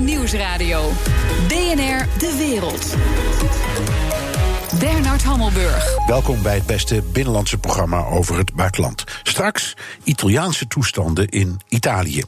Nieuwsradio. BNR De Wereld. Bernard Hammelburg. Welkom bij het beste binnenlandse programma over het buitenland. Straks Italiaanse toestanden in Italië.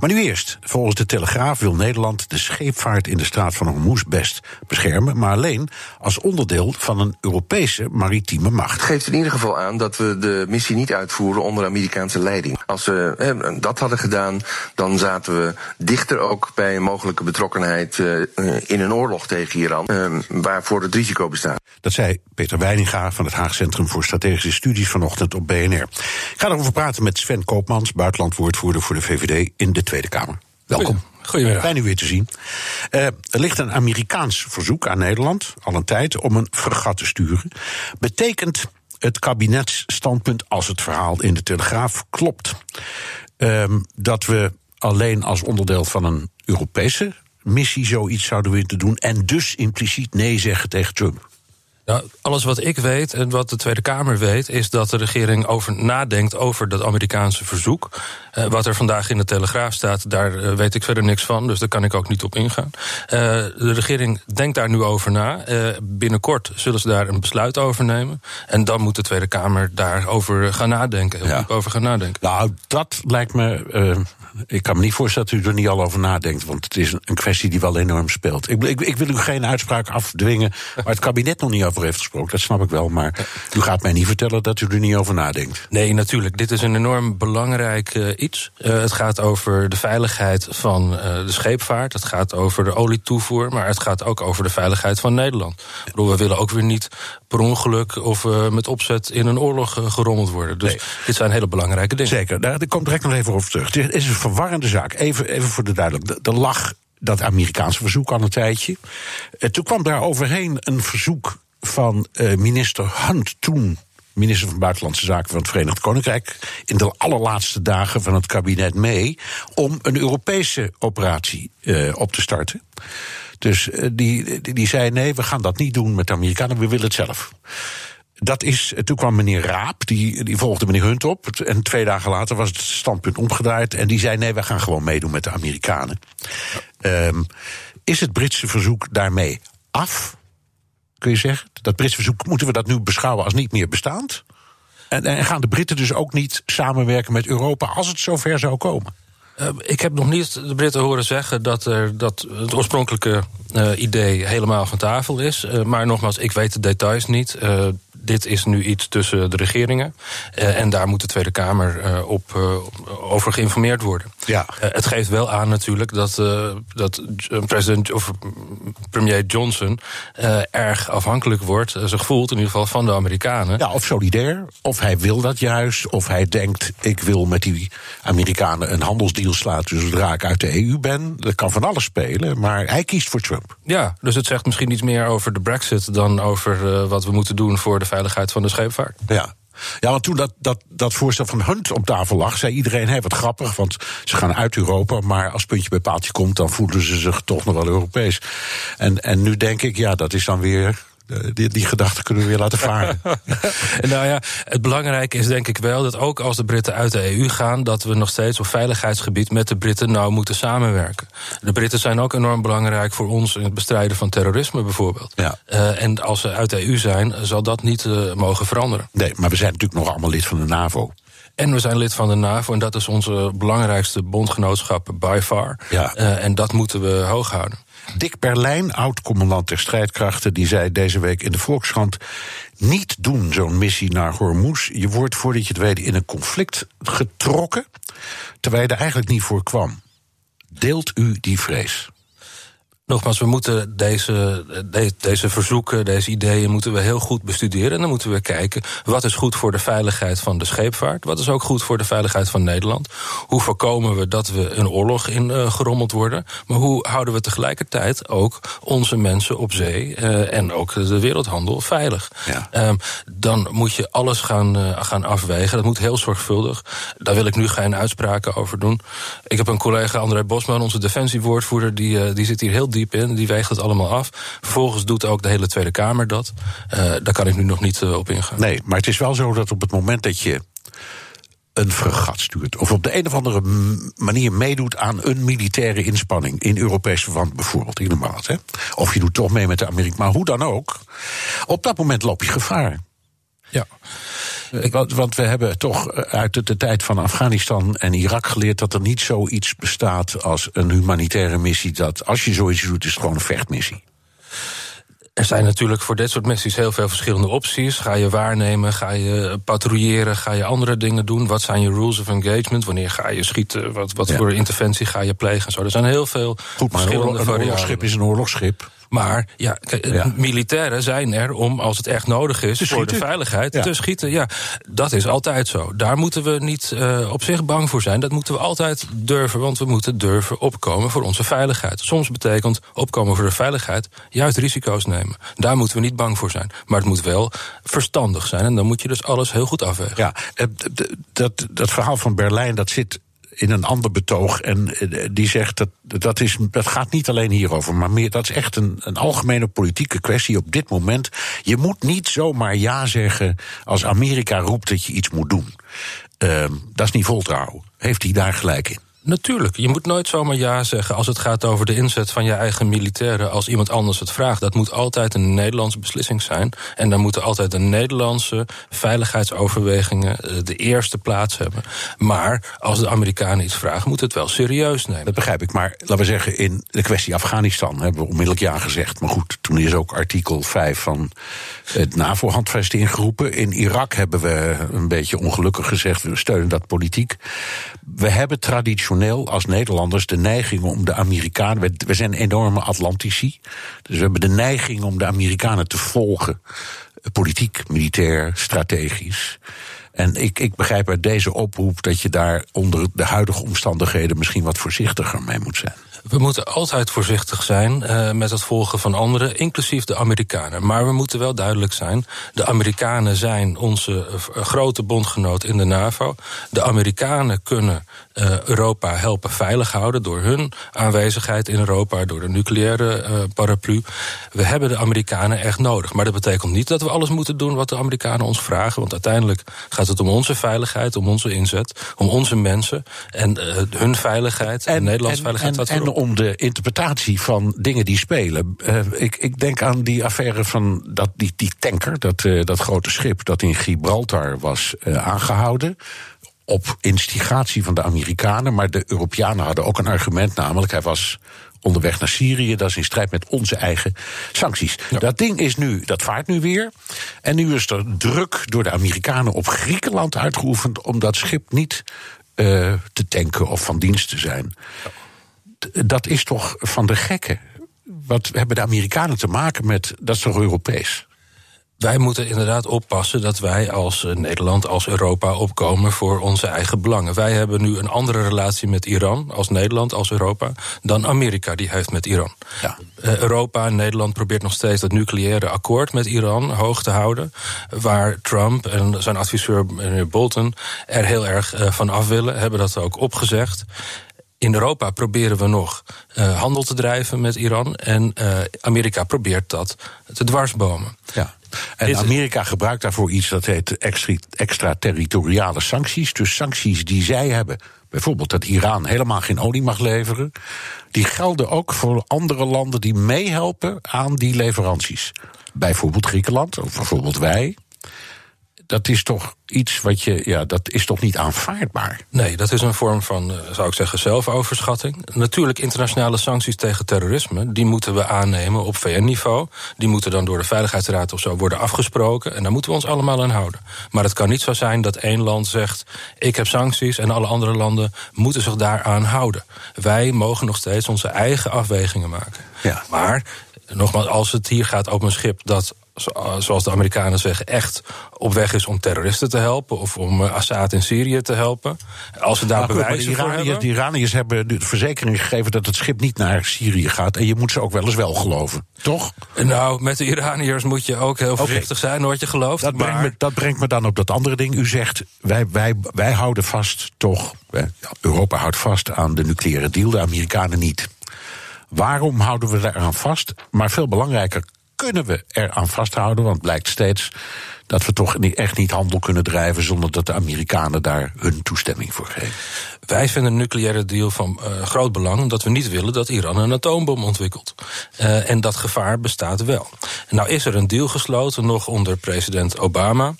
Maar nu eerst. Volgens de Telegraaf wil Nederland de scheepvaart in de straat van Hormuz best beschermen, maar alleen als onderdeel van een Europese maritieme macht. Het geeft in ieder geval aan dat we de missie niet uitvoeren onder Amerikaanse leiding. Als we dat hadden gedaan, dan zaten we dichter ook bij een mogelijke betrokkenheid uh, in een oorlog tegen Iran, uh, waarvoor het risico bestaat. Dat zei Peter Weininga van het Haag Centrum voor Strategische Studies vanochtend op BNR. Ik ga erover praten met Sven Koopmans, buitenlandwoordvoerder voor de VVD in de Tweede Kamer. Welkom. Goedemiddag. Fijn u weer te zien. Uh, er ligt een Amerikaans verzoek aan Nederland, al een tijd, om een fregat te sturen. Betekent het kabinetsstandpunt, als het verhaal in de Telegraaf klopt, uh, dat we alleen als onderdeel van een Europese missie zoiets zouden willen doen en dus impliciet nee zeggen tegen Trump? Nou, alles wat ik weet en wat de Tweede Kamer weet, is dat de regering over nadenkt over dat Amerikaanse verzoek. Uh, wat er vandaag in de Telegraaf staat, daar uh, weet ik verder niks van, dus daar kan ik ook niet op ingaan. Uh, de regering denkt daar nu over na. binnenkort zullen ze daar een besluit over nemen. En dan moet de Tweede Kamer daarover gaan nadenken. Heel ja. diep over gaan nadenken. Nou, dat lijkt me. ik kan me niet voorstellen dat u er niet al over nadenkt, want het is een kwestie die wel enorm speelt. Ik, ik, ik wil u geen uitspraak afdwingen waar het kabinet nog niet over heeft gesproken, dat snap ik wel. Maar u gaat mij niet vertellen dat u er niet over nadenkt. Nee, natuurlijk. Dit is een enorm belangrijk uh, iets. Uh, het gaat over de veiligheid van uh, de scheepvaart. Het gaat over de olietoevoer. Maar het gaat ook over de veiligheid van Nederland. Ik bedoel, we willen ook weer niet per ongeluk of met opzet in een oorlog gerommeld worden. Dus nee. dit zijn hele belangrijke dingen. Zeker, daar kom direct nog even over terug. Het is een verwarrende zaak. Even, even voor de duidelijkheid. Er lag dat Amerikaanse verzoek al een tijdje. toen kwam daar overheen een verzoek van uh, minister Hunt toen minister van Buitenlandse Zaken van het Verenigd Koninkrijk in de allerlaatste dagen van het kabinet mee om een Europese operatie uh, op te starten. Dus uh, die, die zei: nee, we gaan dat niet doen met de Amerikanen, we willen het zelf. Dat is, toen kwam meneer Raap, die, die volgde meneer Hunt op. En twee dagen later was het standpunt omgedraaid. En die zei: nee, we gaan gewoon meedoen met de Amerikanen. Um, is het Britse verzoek daarmee af? Kun je zeggen? Dat Britse verzoek, moeten we dat nu beschouwen als niet meer bestaand? En, en gaan de Britten dus ook niet samenwerken met Europa als het zover zou komen? Uh, ik heb nog niet de Britten horen zeggen dat, er, dat het oorspronkelijke uh, idee helemaal van tafel is. Uh, maar nogmaals, ik weet de details niet dit is nu iets tussen de regeringen. Uh, en daar moet de Tweede Kamer uh, op, uh, over geïnformeerd worden. Ja. het geeft wel aan natuurlijk dat, dat president of premier Johnson erg afhankelijk wordt, zich voelt in ieder geval van de Amerikanen. Ja, of solidair, of hij wil dat juist, of hij denkt: ik wil met die Amerikanen een handelsdeal sluiten zodra ik uit de EU ben. Dat kan van alles spelen, maar hij kiest voor Trump. Ja, dus het zegt misschien iets meer over de Brexit dan over wat we moeten doen voor de veiligheid van de scheepvaart. Ja. Ja, want toen dat, dat, dat voorstel van Hunt op tafel lag, zei iedereen: hé, wat grappig, want ze gaan uit Europa, maar als puntje bij paaltje komt, dan voelen ze zich toch nog wel Europees. En, en nu denk ik, ja, dat is dan weer die, die gedachten kunnen we weer laten varen. nou ja, het belangrijke is denk ik wel dat ook als de Britten uit de EU gaan, dat we nog steeds op veiligheidsgebied met de Britten nou moeten samenwerken. De Britten zijn ook enorm belangrijk voor ons in het bestrijden van terrorisme bijvoorbeeld. Ja. Uh, en als ze uit de EU zijn, zal dat niet uh, mogen veranderen. Nee, maar we zijn natuurlijk nog allemaal lid van de NAVO. En we zijn lid van de NAVO en dat is onze belangrijkste bondgenootschap by far. Ja. Uh, en dat moeten we hoog houden. Dick Berlijn, oud-commandant der strijdkrachten, die zei deze week in de Volkskrant: niet doen zo'n missie naar Hormuz. Je wordt voordat je het weet in een conflict getrokken, terwijl je er eigenlijk niet voor kwam. Deelt u die vrees? Nogmaals, we moeten deze, deze verzoeken, deze ideeën moeten we heel goed bestuderen. En dan moeten we kijken wat is goed voor de veiligheid van de scheepvaart. Wat is ook goed voor de veiligheid van Nederland. Hoe voorkomen we dat we een oorlog in uh, gerommeld worden. Maar hoe houden we tegelijkertijd ook onze mensen op zee uh, en ook de wereldhandel veilig. Ja. Um, dan moet je alles gaan, uh, gaan afwegen. Dat moet heel zorgvuldig. Daar wil ik nu geen uitspraken over doen. Ik heb een collega André Bosman, onze defensiewoordvoerder, die, die zit hier heel diep in. Die weegt het allemaal af. Vervolgens doet ook de hele Tweede Kamer dat. Uh, daar kan ik nu nog niet uh, op ingaan. Nee, maar het is wel zo dat op het moment dat je een fregat stuurt. Of op de een of andere manier meedoet aan een militaire inspanning. In Europees verband bijvoorbeeld, in de maat. Hè? Of je doet toch mee met de Amerika. Maar hoe dan ook. Op dat moment loop je gevaar. Ja. Want, want we hebben toch uit de, de, tijd van Afghanistan en Irak geleerd dat er niet zoiets bestaat als een humanitaire missie. Dat als je zoiets doet, is het gewoon een vechtmissie. Er zijn natuurlijk voor dit soort missies heel veel verschillende opties. Ga je waarnemen, ga je patrouilleren, ga je andere dingen doen? Wat zijn je rules of engagement? Wanneer ga je schieten? Wat, wat voor interventie ga je plegen? Zo. Er zijn heel veel Goed, maar verschillende een, een oorlogsschip is een oorlogsschip. Maar ja, ja, militairen zijn er om, als het echt nodig is, te voor de veiligheid ja. te schieten. Ja, dat is altijd zo. Daar moeten we niet uh, op zich bang voor zijn. Dat moeten we altijd durven, want we moeten durven opkomen voor onze veiligheid. Soms betekent opkomen voor de veiligheid juist risico's nemen. Daar moeten we niet bang voor zijn. Maar het moet wel verstandig zijn. En dan moet je dus alles heel goed afwegen. Ja, dat, dat verhaal van Berlijn, dat zit in een ander betoog. En die zegt dat dat, is, dat gaat niet alleen hierover, maar meer, dat is echt een, een algemene politieke kwestie op dit moment. Je moet niet zomaar ja zeggen als Amerika roept dat je iets moet doen. Uh, dat is niet voltrouwen. Heeft hij daar gelijk in? Natuurlijk, je moet nooit zomaar ja zeggen als het gaat over de inzet van je eigen militairen als iemand anders het vraagt. Dat moet altijd een Nederlandse beslissing zijn. En dan moeten altijd de Nederlandse veiligheidsoverwegingen de eerste plaats hebben. Maar als de Amerikanen iets vragen, moet het wel serieus nemen. Dat begrijp ik, maar laten we zeggen, in de kwestie Afghanistan hebben we onmiddellijk ja gezegd. Maar goed, toen is ook artikel 5 van het NAVO-handvest ingeroepen. In Irak hebben we een beetje ongelukkig gezegd, we steunen dat politiek. We hebben traditioneel als Nederlanders de neiging om de Amerikanen. We, zijn enorme Atlantici. Dus we hebben de neiging om de Amerikanen te volgen. Politiek, militair, strategisch. En ik, ik begrijp uit deze oproep dat je daar onder de huidige omstandigheden misschien wat voorzichtiger mee moet zijn. We moeten altijd voorzichtig zijn uh, met het volgen van anderen, inclusief de Amerikanen. Maar we moeten wel duidelijk zijn: de Amerikanen zijn onze grote bondgenoot in de NAVO. De Amerikanen kunnen uh, Europa helpen veilig houden door hun aanwezigheid in Europa, door de nucleaire uh, paraplu. We hebben de Amerikanen echt nodig. Maar dat betekent niet dat we alles moeten doen wat de Amerikanen ons vragen. Want uiteindelijk gaat het om onze veiligheid, om onze inzet, om onze mensen en hun veiligheid en, en Nederlands en, veiligheid. En, en om de interpretatie van dingen die spelen. Uh, ik, ik, denk aan die affaire van dat, die, die tanker, dat, uh, dat grote schip dat in Gibraltar was uh, aangehouden. Op instigatie van de Amerikanen, maar de Europeanen hadden ook een argument, namelijk hij was onderweg naar Syrië. Dat is in strijd met onze eigen sancties. Ja. Dat ding is nu, dat vaart nu weer. En nu is er druk door de Amerikanen op Griekenland uitgeoefend om dat schip niet uh, te tanken of van dienst te zijn. Ja dat is toch van de gekken. Wat hebben de Amerikanen te maken met. Dat is toch Europees? Wij moeten inderdaad oppassen dat wij als Nederland, als Europa opkomen voor onze eigen belangen. Wij hebben nu een andere relatie met Iran, als Nederland, als Europa, dan Amerika die heeft met Iran. Ja. Uh, Europa en Nederland probeert nog steeds dat nucleaire akkoord met Iran hoog te houden. Waar Trump en zijn adviseur meneer Bolton er heel erg uh, van af willen, hebben dat ook opgezegd. In Europa proberen we nog uh, handel te drijven met Iran. En uh, Amerika probeert dat te dwarsbomen. Ja. En Amerika gebruikt daarvoor iets dat heet extraterritoriale sancties. Dus sancties die zij hebben. Bijvoorbeeld dat Iran helemaal geen olie mag leveren. Die gelden ook voor andere landen die meehelpen aan die leveranties. Bijvoorbeeld Griekenland, of bijvoorbeeld wij dat is toch iets wat je, ja, dat is toch niet aanvaardbaar? Nee, dat is een vorm van, zou ik zeggen, zelfoverschatting. Natuurlijk, internationale sancties tegen terrorisme, die moeten we aannemen op VN-niveau. Die moeten dan door de Veiligheidsraad of zo worden afgesproken. En daar moeten we ons allemaal aan houden. Maar het kan niet zo zijn dat één land zegt: ik heb sancties en alle andere landen moeten zich daaraan houden. Wij mogen nog steeds onze eigen afwegingen maken. Ja. Maar nogmaals, als het hier gaat op een schip dat zoals de Amerikanen zeggen, echt op weg is om terroristen te helpen of om Assad in Syrië te helpen. Als ze daar nou, bewijzen de voor hebben. De Iraniërs hebben de verzekering gegeven dat het schip niet naar Syrië gaat. En je moet ze ook wel eens wel geloven, toch? Nou, met de Iraniërs moet je ook heel voorzichtig okay. zijn wat je gelooft. Dat, maar... brengt me, dat brengt me dan op dat andere ding. U zegt, wij, wij, wij houden vast toch, Europa houdt vast aan de nucleaire deal, de Amerikanen niet. Waarom houden we daaraan vast? Maar veel belangrijker, kunnen we eraan vasthouden, want blijkt steeds dat we toch niet, echt niet handel kunnen drijven zonder dat de Amerikanen daar hun toestemming voor geven. Wij vinden een nucleaire deal van uh, groot belang, omdat we niet willen dat Iran een atoombom ontwikkelt. Uh, en dat gevaar bestaat wel. Nou is er een deal gesloten, nog onder president Obama.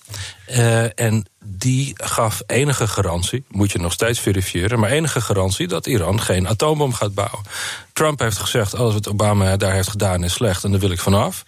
Uh, en die gaf enige garantie, moet je nog steeds verifiëren, maar enige garantie dat Iran geen atoombom gaat bouwen. Trump heeft gezegd: alles wat Obama daar heeft gedaan is slecht en daar wil ik vanaf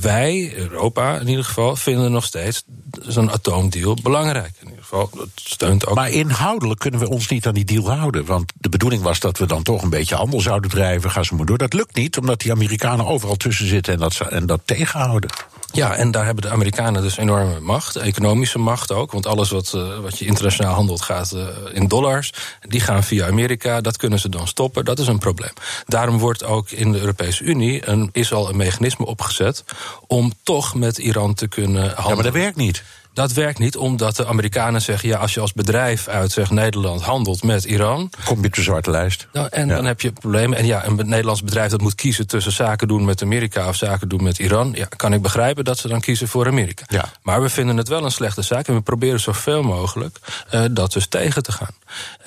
wij, Europa in ieder geval, vinden nog steeds zo'n atoomdeal belangrijk. In ieder geval, dat steunt ook. Maar inhoudelijk kunnen we ons niet aan die deal houden. Want de bedoeling was dat we dan toch een beetje handel zouden drijven. Ga ze maar door. Dat lukt niet, omdat die Amerikanen overal tussen zitten en dat, en dat tegenhouden. Ja, en daar hebben de Amerikanen dus enorme macht, economische macht ook. Want alles wat, uh, wat je internationaal handelt gaat uh, in dollars. Die gaan via Amerika, dat kunnen ze dan stoppen. Dat is een probleem. Daarom wordt ook in de Europese Unie een, is al een mechanisme opgezet om toch met Iran te kunnen handelen. Ja, maar dat werkt niet. Dat werkt niet, omdat de Amerikanen zeggen: ja, als je als bedrijf uit zeg, Nederland handelt met Iran. Kom je op de zwarte lijst. Nou, en dan heb je problemen. En ja, een Nederlands bedrijf dat moet kiezen tussen zaken doen met Amerika of zaken doen met Iran. Ja, kan ik begrijpen dat ze dan kiezen voor Amerika. Ja. Maar we vinden het wel een slechte zaak en we proberen zoveel mogelijk uh, dat dus tegen te gaan.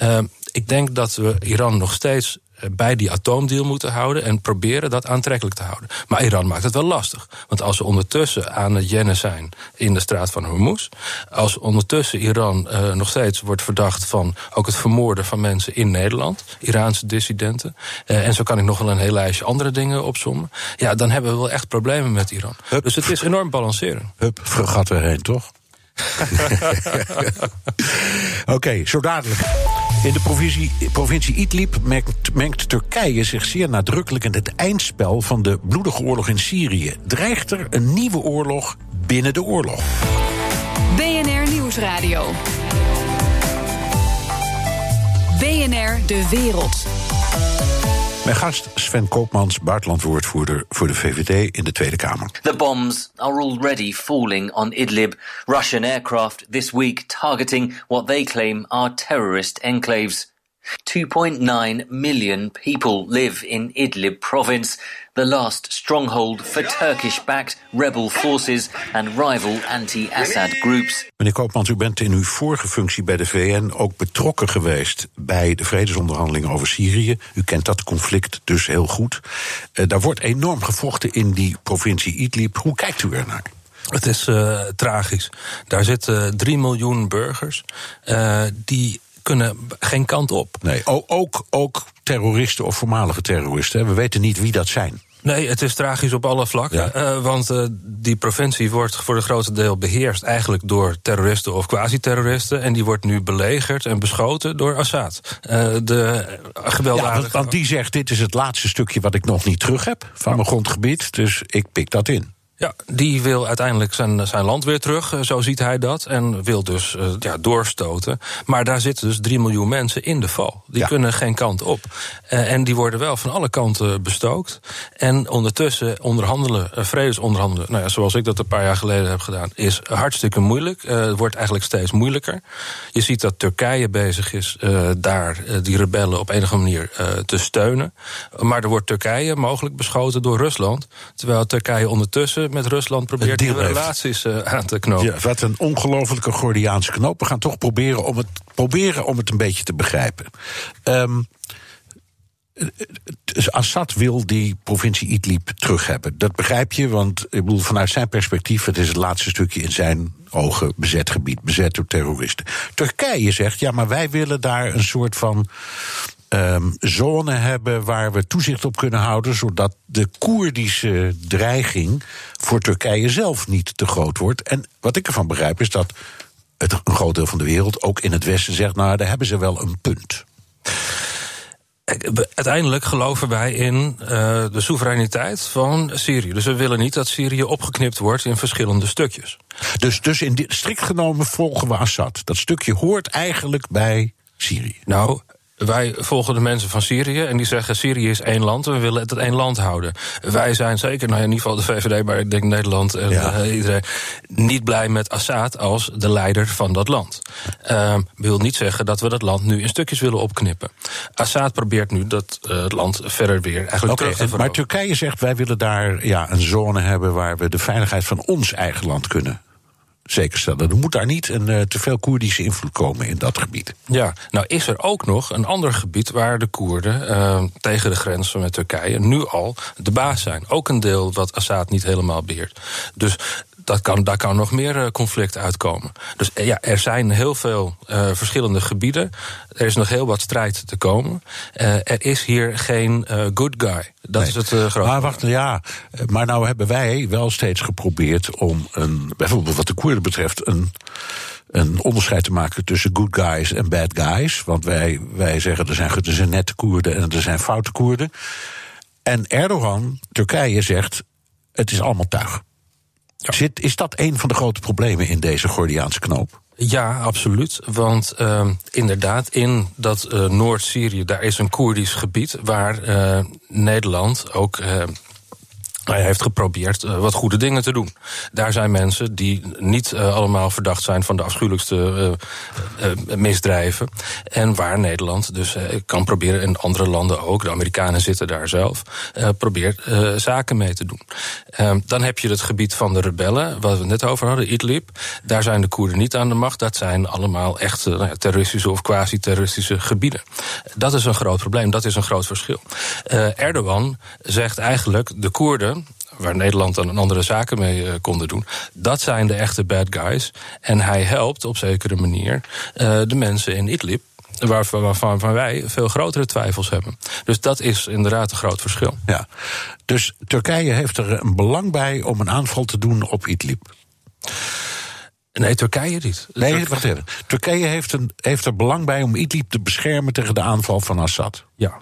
Uh, ik denk dat we Iran nog steeds bij die atoomdeal moeten houden en proberen dat aantrekkelijk te houden. Maar Iran maakt het wel lastig. Want als ze ondertussen aan het jennen zijn in de straat van Hormuz, als ondertussen Iran uh, nog steeds wordt verdacht van ook het vermoorden van mensen in Nederland, Iraanse dissidenten, uh, en zo kan ik nog wel een heel lijstje andere dingen opzommen, ja, dan hebben we wel echt problemen met Iran. Hup. Dus het is enorm balanceren. Hup, gaat erheen, toch? Oké, okay, zo dadelijk. In de provincie, provincie Idlib mengt, mengt, Turkije zich zeer nadrukkelijk in het eindspel van de bloedige oorlog in Syrië. Dreigt er een nieuwe oorlog binnen de oorlog? BNR Nieuwsradio. BNR De Wereld. Mijn gast Sven Koopmans, buitenlandwoordvoerder voor de VVD in de Tweede Kamer. The bombs are already falling on Idlib. Russian aircraft this week targeting what they claim are terrorist enclaves. 2.9 million people live in Idlib province, the last stronghold for Turkish-backed rebel forces and rival anti-Assad groups. Meneer Koopmans, u bent in uw vorige functie bij de VN ook betrokken geweest bij de vredesonderhandelingen over Syrië. U kent dat conflict dus heel goed. Uh, daar wordt enorm gevochten in die provincie Idlib. Hoe kijkt u ernaar? Het is uh, tragisch. Daar zitten 3 miljoen burgers uh, die kunnen geen kant op. Nee, ook, ook terroristen of voormalige terroristen. We weten niet wie dat zijn. Nee, het is tragisch op alle vlakken. Ja. Uh, want uh, die provincie wordt voor een groot deel beheerst eigenlijk door terroristen of quasi-terroristen. En die wordt nu belegerd en beschoten door Assad. Uh, de gewelddadige... Ja, want, want die zegt: dit is het laatste stukje wat ik nog niet terug heb van mijn grondgebied. Dus ik pik dat in. Ja, die wil uiteindelijk zijn, zijn land weer terug, zo ziet hij dat. En wil dus uh, ja, doorstoten. Maar daar zitten dus 3 miljoen mensen in de val. Die ja. kunnen geen kant op. Uh, en die worden wel van alle kanten bestookt. En ondertussen onderhandelen, uh, vredesonderhandelen, nou ja, zoals ik dat een paar jaar geleden heb gedaan, is hartstikke moeilijk. het wordt eigenlijk steeds moeilijker. Je ziet dat Turkije bezig is daar die rebellen op enige manier te steunen. Maar er wordt Turkije mogelijk beschoten door Rusland. Terwijl Turkije ondertussen met Rusland probeert die relaties uh, aan te knopen. Ja, wat een ongelofelijke Gordiaanse knoop. We gaan toch proberen om het, proberen om het een beetje te begrijpen. Um, Assad wil die provincie Idlib terug hebben. Dat begrijp je, want ik bedoel, vanuit zijn perspectief... het is het laatste stukje in zijn ogen bezet gebied, bezet door terroristen. Turkije zegt, ja, maar wij willen daar een soort van um, zone hebben waar we toezicht op kunnen houden, zodat de Koerdische dreiging voor Turkije zelf niet te groot wordt. En wat ik ervan begrijp is dat het, een groot deel van de wereld, ook in het Westen, zegt: Nou, daar hebben ze wel een punt. Uiteindelijk geloven wij in uh, de soevereiniteit van Syrië. Dus we willen niet dat Syrië opgeknipt wordt in verschillende stukjes. Dus, dus in dit, strikt genomen volgen we Assad. Dat stukje hoort eigenlijk bij Syrië. Nou, Wij volgen de mensen van Syrië en die zeggen: Syrië is één land en we willen het één land houden. Wij zijn zeker, nou ja, in ieder geval de VVD, maar ik denk Nederland en Ja. eh, iedereen, niet blij met Assad als de leider van dat land. Ehm wil niet zeggen dat we dat land nu in stukjes willen opknippen. Assad probeert nu dat eh, het land verder weer eigenlijk terug te en- maar veroveren. Turkije zegt wij willen daar ja, een zone hebben waar we de veiligheid van ons eigen land kunnen zekerstellen. Er moet daar niet een eh, te veel Koerdische invloed komen in dat gebied. Ja, nou is er ook nog een ander gebied waar de Koerden eh, tegen de grenzen met Turkije nu al de baas zijn. Ook een deel wat Assad niet helemaal beheert. Dus dat kan, daar kan nog meer eh, conflict uitkomen. Dus eh, ja, er zijn heel veel eh, verschillende gebieden. Er is nog heel wat strijd te komen. Er is hier geen good guy. Dat Nee. is het grote. Maar wacht, ja, maar nou hebben wij wel steeds geprobeerd om een, bijvoorbeeld wat de Koerden betreft, een, een onderscheid te maken tussen good guys en bad guys. Want wij, wij zeggen er zijn, er zijn nette Koerden en er zijn foute Koerden. En Erdogan, Turkije, zegt het is allemaal tuig. Zit, is dat een van de grote problemen in deze Gordiaanse knoop? Ja, absoluut. Want uh, inderdaad, in dat uh, Noord-Syrië, daar is een Koerdisch gebied waar uh, Nederland ook. Hij heeft geprobeerd uh, wat goede dingen te doen. Daar zijn mensen die niet uh, allemaal verdacht zijn van de afschuwelijkste uh, misdrijven. En waar Nederland dus kan proberen, en andere landen ook, de Amerikanen zitten daar zelf, probeert zaken mee te doen. Ehm, dan heb je het gebied van de rebellen, wat we net over hadden, Idlib. Daar zijn de Koerden niet aan de macht. Dat zijn allemaal echt nou terroristische of quasi-terroristische gebieden. Dat is een groot probleem, dat is een groot verschil. Erdogan zegt eigenlijk, de Koerden waar Nederland dan een andere zaken mee uh, konden doen. Dat zijn de echte bad guys. En hij helpt op zekere manier uh, de mensen in Idlib. Waarvan, waarvan wij veel grotere twijfels hebben. Dus dat is inderdaad een groot verschil. Ja. Dus Turkije heeft er een belang bij om een aanval te doen op Idlib. Nee, Turkije niet. Nee, Turk... wacht even. Turkije heeft, een, heeft er belang bij om Idlib te beschermen tegen de aanval van Assad. Ja.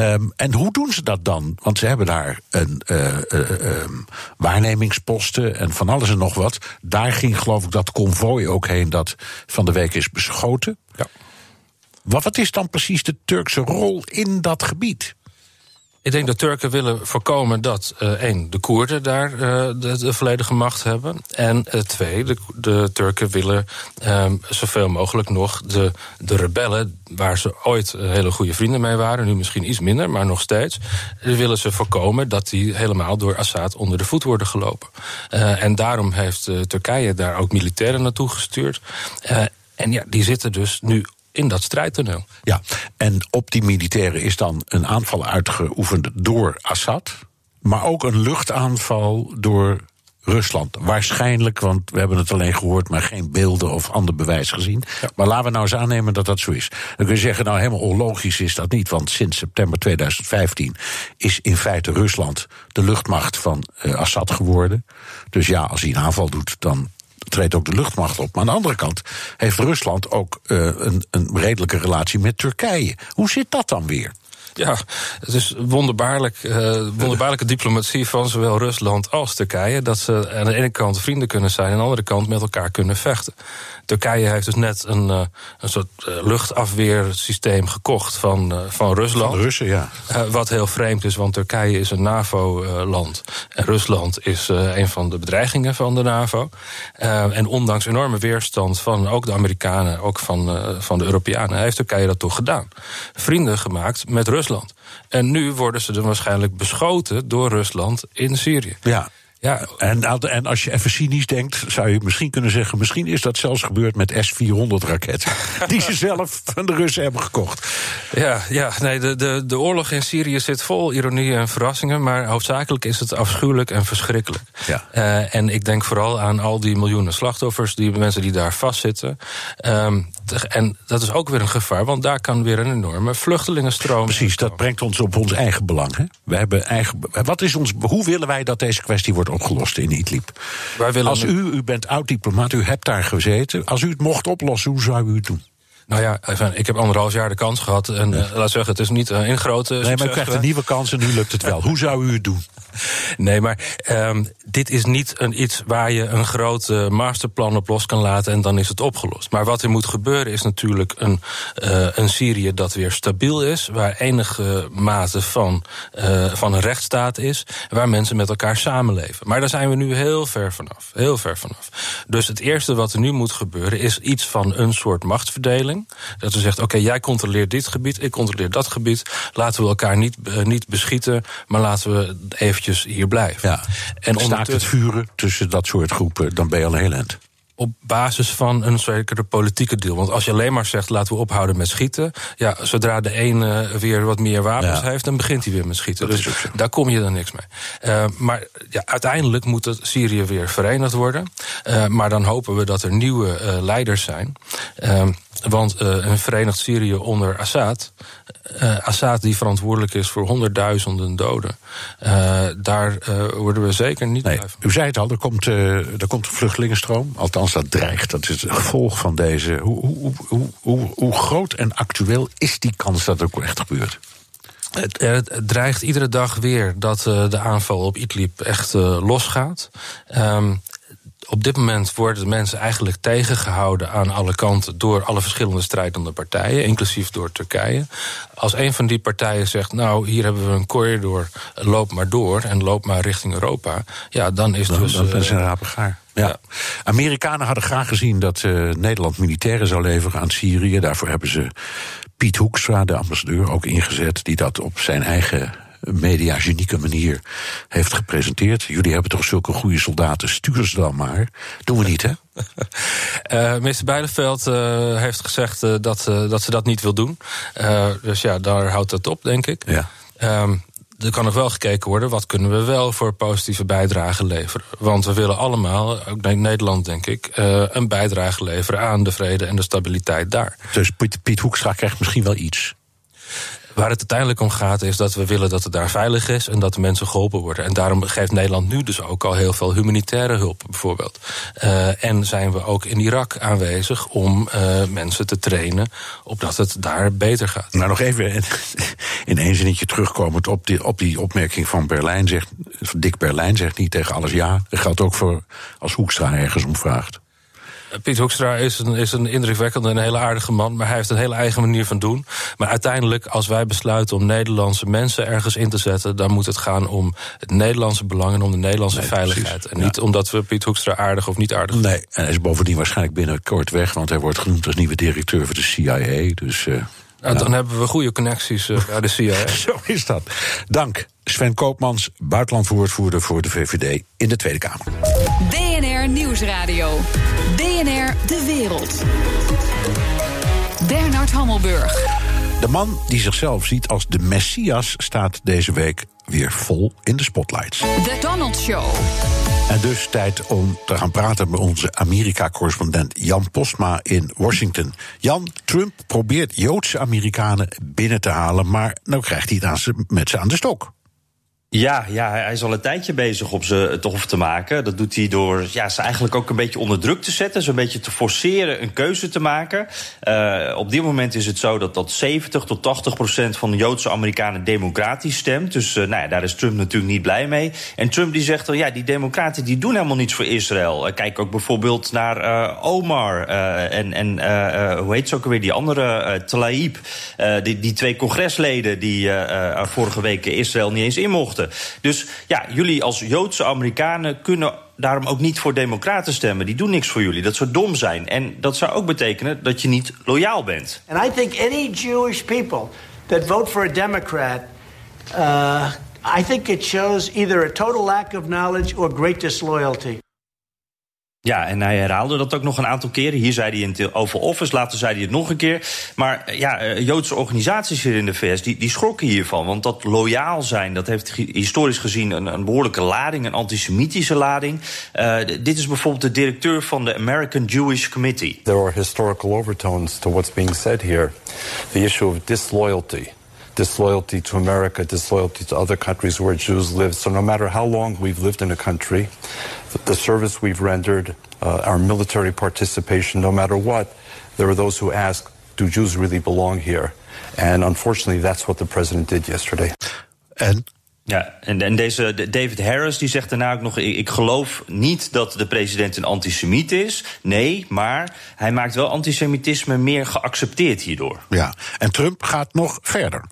Um, en hoe doen ze dat dan? Want ze hebben daar een uh, uh, um, waarnemingsposten en van alles en nog wat. Daar ging geloof ik dat konvooi ook heen dat van de week is beschoten. Ja. Wat, wat is dan precies de Turkse rol in dat gebied? Ik denk dat Turken willen voorkomen dat, uh, één, de Koerden daar uh, de, de, volledige macht hebben. En uh, twee, de, Turken willen um, zoveel mogelijk nog de, de rebellen, waar ze ooit hele goede vrienden mee waren, nu misschien iets minder, maar nog steeds, willen ze voorkomen dat die helemaal door Assad onder de voet worden gelopen. en daarom heeft Turkije daar ook militairen naartoe gestuurd. en ja, die zitten dus nu in dat strijdtoneel. Ja, en op die militairen is dan een aanval uitgeoefend door Assad, maar ook een luchtaanval door Rusland. Waarschijnlijk, want we hebben het alleen gehoord, maar geen beelden of ander bewijs gezien. Ja. Maar laten we nou eens aannemen dat dat zo is. Dan kun je zeggen, nou helemaal onlogisch is dat niet, want sinds september 2015 is in feite Rusland de luchtmacht van uh, Assad geworden. Dus ja, als hij een aanval doet, dan treedt ook de luchtmacht op. Maar aan de andere kant heeft Rusland ook uh, een, een redelijke relatie met Turkije. Hoe zit dat dan weer? Ja, het is wonderbaarlijk, uh, wonderbaarlijke diplomatie van zowel Rusland als Turkije. Dat ze aan de ene kant vrienden kunnen zijn en aan de andere kant met elkaar kunnen vechten. Turkije heeft dus net een, uh, een soort uh, luchtafweersysteem gekocht van, van Rusland. Van de Russen, ja. wat heel vreemd is, want Turkije is een NAVO-land. En Rusland is een van de bedreigingen van de NAVO. en ondanks enorme weerstand van ook de Amerikanen, ook van, van de Europeanen, heeft Turkije dat toch gedaan. Vrienden gemaakt met Rusland. En nu worden ze dan waarschijnlijk beschoten door Rusland in Syrië. Ja. Ja. En, en als je even cynisch denkt, zou je misschien kunnen zeggen... misschien is dat zelfs gebeurd met S-400-raketten... die ze zelf van de Russen hebben gekocht. Ja, ja nee, de, de, de oorlog in Syrië zit vol ironie en verrassingen... maar hoofdzakelijk is het afschuwelijk en verschrikkelijk. Ja. Uh, en ik denk vooral aan al die miljoenen slachtoffers... die mensen die daar vastzitten. Um, en dat is ook weer een gevaar, want daar kan weer een enorme vluchtelingenstroom... Precies, dat brengt ons op ons eigen belang. Hè? We hebben eigen, wat is ons, hoe willen wij dat deze kwestie wordt opgelost in Idlib. Als u, u bent oud-diplomaat, u hebt daar gezeten. Als u het mocht oplossen, hoe zou u het doen? Nou ja, even, ik heb anderhalf jaar de kans gehad. En uh, laat zeggen, het is niet een grote. Nee, maar u krijgt een nieuwe kans en nu lukt het wel. Hoe zou u het doen? Nee, maar um, dit is niet een, iets waar je een groot uh, masterplan op los kan laten en dan is het opgelost. Maar wat er moet gebeuren is natuurlijk een, uh, een Syrië dat weer stabiel is, waar enige mate van, van een rechtsstaat is, waar mensen met elkaar samenleven. Maar daar zijn we nu heel ver vanaf. Heel ver vanaf. Dus het eerste wat er nu moet gebeuren is iets van een soort machtsverdeling. Dat we zegt, oké, okay, jij controleert dit gebied, ik controleer dat gebied. Laten we elkaar niet, niet beschieten, maar laten we eventjes hier blijven. Ja. En Staakt het vuren tussen dat soort groepen, dan ben je al een heel eind op basis van een zekere politieke deal. Want als je alleen maar zegt laten we ophouden met schieten, ja, zodra de ene weer wat meer wapens heeft, dan begint hij weer met schieten. dus daar kom je dan niks mee. Uh, maar ja, uiteindelijk moet het Syrië weer verenigd worden. Uh, maar dan hopen we dat er nieuwe uh, leiders zijn. Want een verenigd Syrië onder Assad uh, Assad die verantwoordelijk is voor honderdduizenden doden. Uh, daar worden we zeker niet nee, U zei het al, er komt, er komt een vluchtelingenstroom. Althans, dat dreigt. Dat is het gevolg van deze. Hoe, hoe, hoe, hoe, hoe groot en actueel is die kans dat het ook echt gebeurt? Het, het, dreigt iedere dag weer dat de aanval op Idlib echt losgaat. Um, op dit moment worden de mensen eigenlijk tegengehouden aan alle kanten door alle verschillende strijdende partijen, inclusief door Turkije. Als een van die partijen zegt, nou hier hebben we een corridor, loop maar door en loop maar richting Europa, ja, dan is dan, dus. Dat is een eh, rapengaar. Ja. ja. Amerikanen hadden graag gezien dat uh, Nederland militairen zou leveren aan Syrië. Daarvoor hebben ze Piet Hoekstra, de ambassadeur, ook ingezet, die dat op zijn eigen mediagenieke manier heeft gepresenteerd. Jullie hebben toch zulke goede soldaten, stuur ze dan maar. Doen we niet, hè? Uh, minister Bijleveld uh, heeft gezegd uh, dat, dat ze dat niet wil doen. dus ja, daar houdt het op, denk ik. Ja. Um, er kan nog wel gekeken worden, wat kunnen we wel voor positieve bijdrage leveren? Want we willen allemaal, ook in Nederland denk ik, een bijdrage leveren aan de vrede en de stabiliteit daar. Dus Piet, Piet Hoekstra krijgt misschien wel iets. Waar het uiteindelijk om gaat is dat we willen dat het daar veilig is en dat de mensen geholpen worden. En daarom geeft Nederland nu dus ook al heel veel humanitaire hulp, bijvoorbeeld. Uh, en zijn we ook in Irak aanwezig om uh, mensen te trainen opdat het daar beter gaat. Nou, nog even in één zinnetje terugkomend op die, op die opmerking van Berlijn. Zegt, Dick Berlijn zegt niet tegen alles ja. Dat geldt ook voor als Hoekstra ergens om vraagt. Piet Hoekstra is een, is een indrukwekkende en een hele aardige man, maar hij heeft een hele eigen manier van doen. Maar uiteindelijk, als wij besluiten om Nederlandse mensen ergens in te zetten, dan moet het gaan om het Nederlandse belang en om de Nederlandse veiligheid. En niet omdat we Piet Hoekstra aardig of niet aardig vinden. Nee, en hij is bovendien waarschijnlijk binnenkort weg, want hij wordt genoemd als nieuwe directeur van de CIA. Dus. Uh, nou, Dan hebben we goede connecties uh, bij de CIA. Zo is dat. Dank. Sven Koopmans, buitenlandwoordvoerder voor de VVD in de Tweede Kamer. BNR Nieuwsradio. De Wereld. Bernard Hammelburg. De man die zichzelf ziet als de Messias staat deze week weer vol in de spotlights. The Donald Show. En dus tijd om te gaan praten met onze Amerika-correspondent Jan Postma in Washington. Jan, Trump probeert Joodse Amerikanen binnen te halen, maar nou krijgt hij het aan met ze aan de stok. Ja, ja, hij is al een tijdje bezig om ze het hof te maken. Dat doet hij door ja, ze eigenlijk ook een beetje onder druk te zetten. Ze een beetje te forceren een keuze te maken. Uh, op dit moment is het zo dat, dat 70 tot 80 procent van de Joodse Amerikanen democratisch stemt. Dus uh, nou ja, daar is Trump natuurlijk niet blij mee. En Trump die zegt al, ja, die democraten die doen helemaal niets voor Israël. Kijk ook bijvoorbeeld naar Omar en, en hoe heet ze ook alweer, die andere, Tlaib. die, die twee congresleden die vorige week Israël niet eens in mochten. Dus ja, jullie als Joodse Amerikanen kunnen daarom ook niet voor democraten stemmen. Die doen niks voor jullie. Dat zou dom zijn. En dat zou ook betekenen dat je niet loyaal bent. And I think any Jewish people that vote for a Democrat uh, I think it shows either a total lack of knowledge or great disloyalty. Ja, en hij herhaalde dat ook nog een aantal keren. Hier zei hij in het Oval Office, later zei hij het nog een keer. Maar eh, ja, eh, Joodse organisaties hier in de VS, die, die schrokken hiervan. Want dat loyaal zijn, dat heeft historisch gezien een, een behoorlijke lading, een antisemitische lading. Uh, dit is bijvoorbeeld de directeur van de American Jewish Committee. There are historical overtones to what's being said here. The issue of disloyalty. Disloyalty to America, disloyalty to other countries where Jews live. So no matter how long we've lived in a country, the service we've rendered, uh, our military participation, no matter what, there are those who ask, do Jews really belong here? And unfortunately, that's what the president did yesterday. And Ja, en, en deze de- David Harris die zegt daarna ook nog: ik, ik geloof niet dat de president een antisemiet is. Nee, maar hij maakt wel antisemitisme meer geaccepteerd hierdoor. Ja, en Trump gaat nog verder.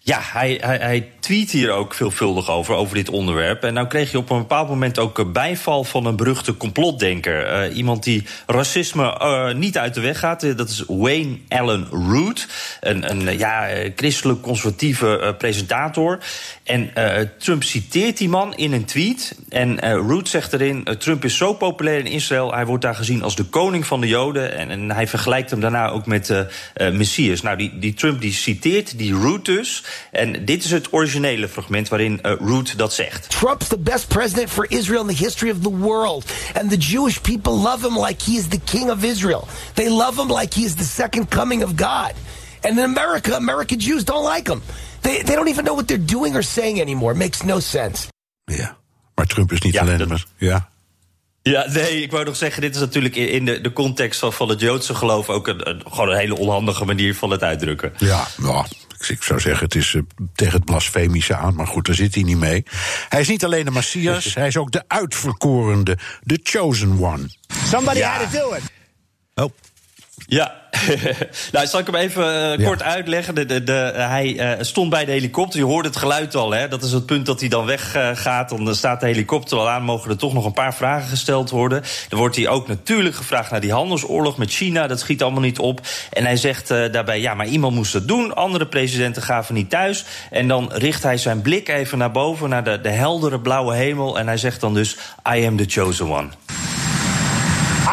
Ja, hij, hij, hij tweet hier ook veelvuldig over, over dit onderwerp. En nou kreeg je op een bepaald moment ook een bijval van een beruchte complotdenker. Eh, iemand die racisme eh, niet uit de weg gaat. Eh, dat is Wayne Allen Root. Een, een eh, ja, eh, christelijk conservatieve eh, presentator. En eh, Trump citeert die man in een tweet. En eh, Root zegt erin: eh, Trump is zo populair in Israël. Hij wordt daar gezien als de koning van de Joden. En, hij vergelijkt hem daarna ook met Messias. Nou, die, die Trump die citeert die Root dus. En dit is het originele fragment waarin Root dat zegt. Trump's the best president for Israel in the history of the world. And the Jewish people love him like he is the king of Israel. They love him like he is the second coming of God. And in America, American Jews don't like him. They, they don't even know what they're doing or saying anymore. It makes no sense. Ja. Maar Trump is niet Ja, alleen maar. Ja. Ja, nee, ik wou nog zeggen, dit is natuurlijk in in de, de context van, van het Joodse geloof ook een, een- gewoon een hele onhandige manier van het uitdrukken. Ja, nou, ik- ik zou zeggen, het is eh, tegen het blasfemische aan, maar goed, daar zit hij niet mee. Hij is niet alleen de Messias, hij is ook de uitverkorende, de chosen one. Somebody Ja. had to do it. Oh, Ja, nou zal ik hem even eh, Ja. kort uitleggen. De, de, de, hij eh, stond bij de helikopter, je hoorde het geluid al. Hè? Dat is het punt dat hij dan weggaat. dan staat de helikopter al aan, mogen er toch nog een paar vragen gesteld worden. Dan wordt hij ook natuurlijk gevraagd naar die handelsoorlog met China. Dat schiet allemaal niet op. En hij zegt eh, daarbij, ja, maar iemand moest het doen. Andere presidenten gaven niet thuis. En dan richt hij zijn blik even naar boven, naar de, de heldere blauwe hemel. En hij zegt dan dus, I am the chosen one.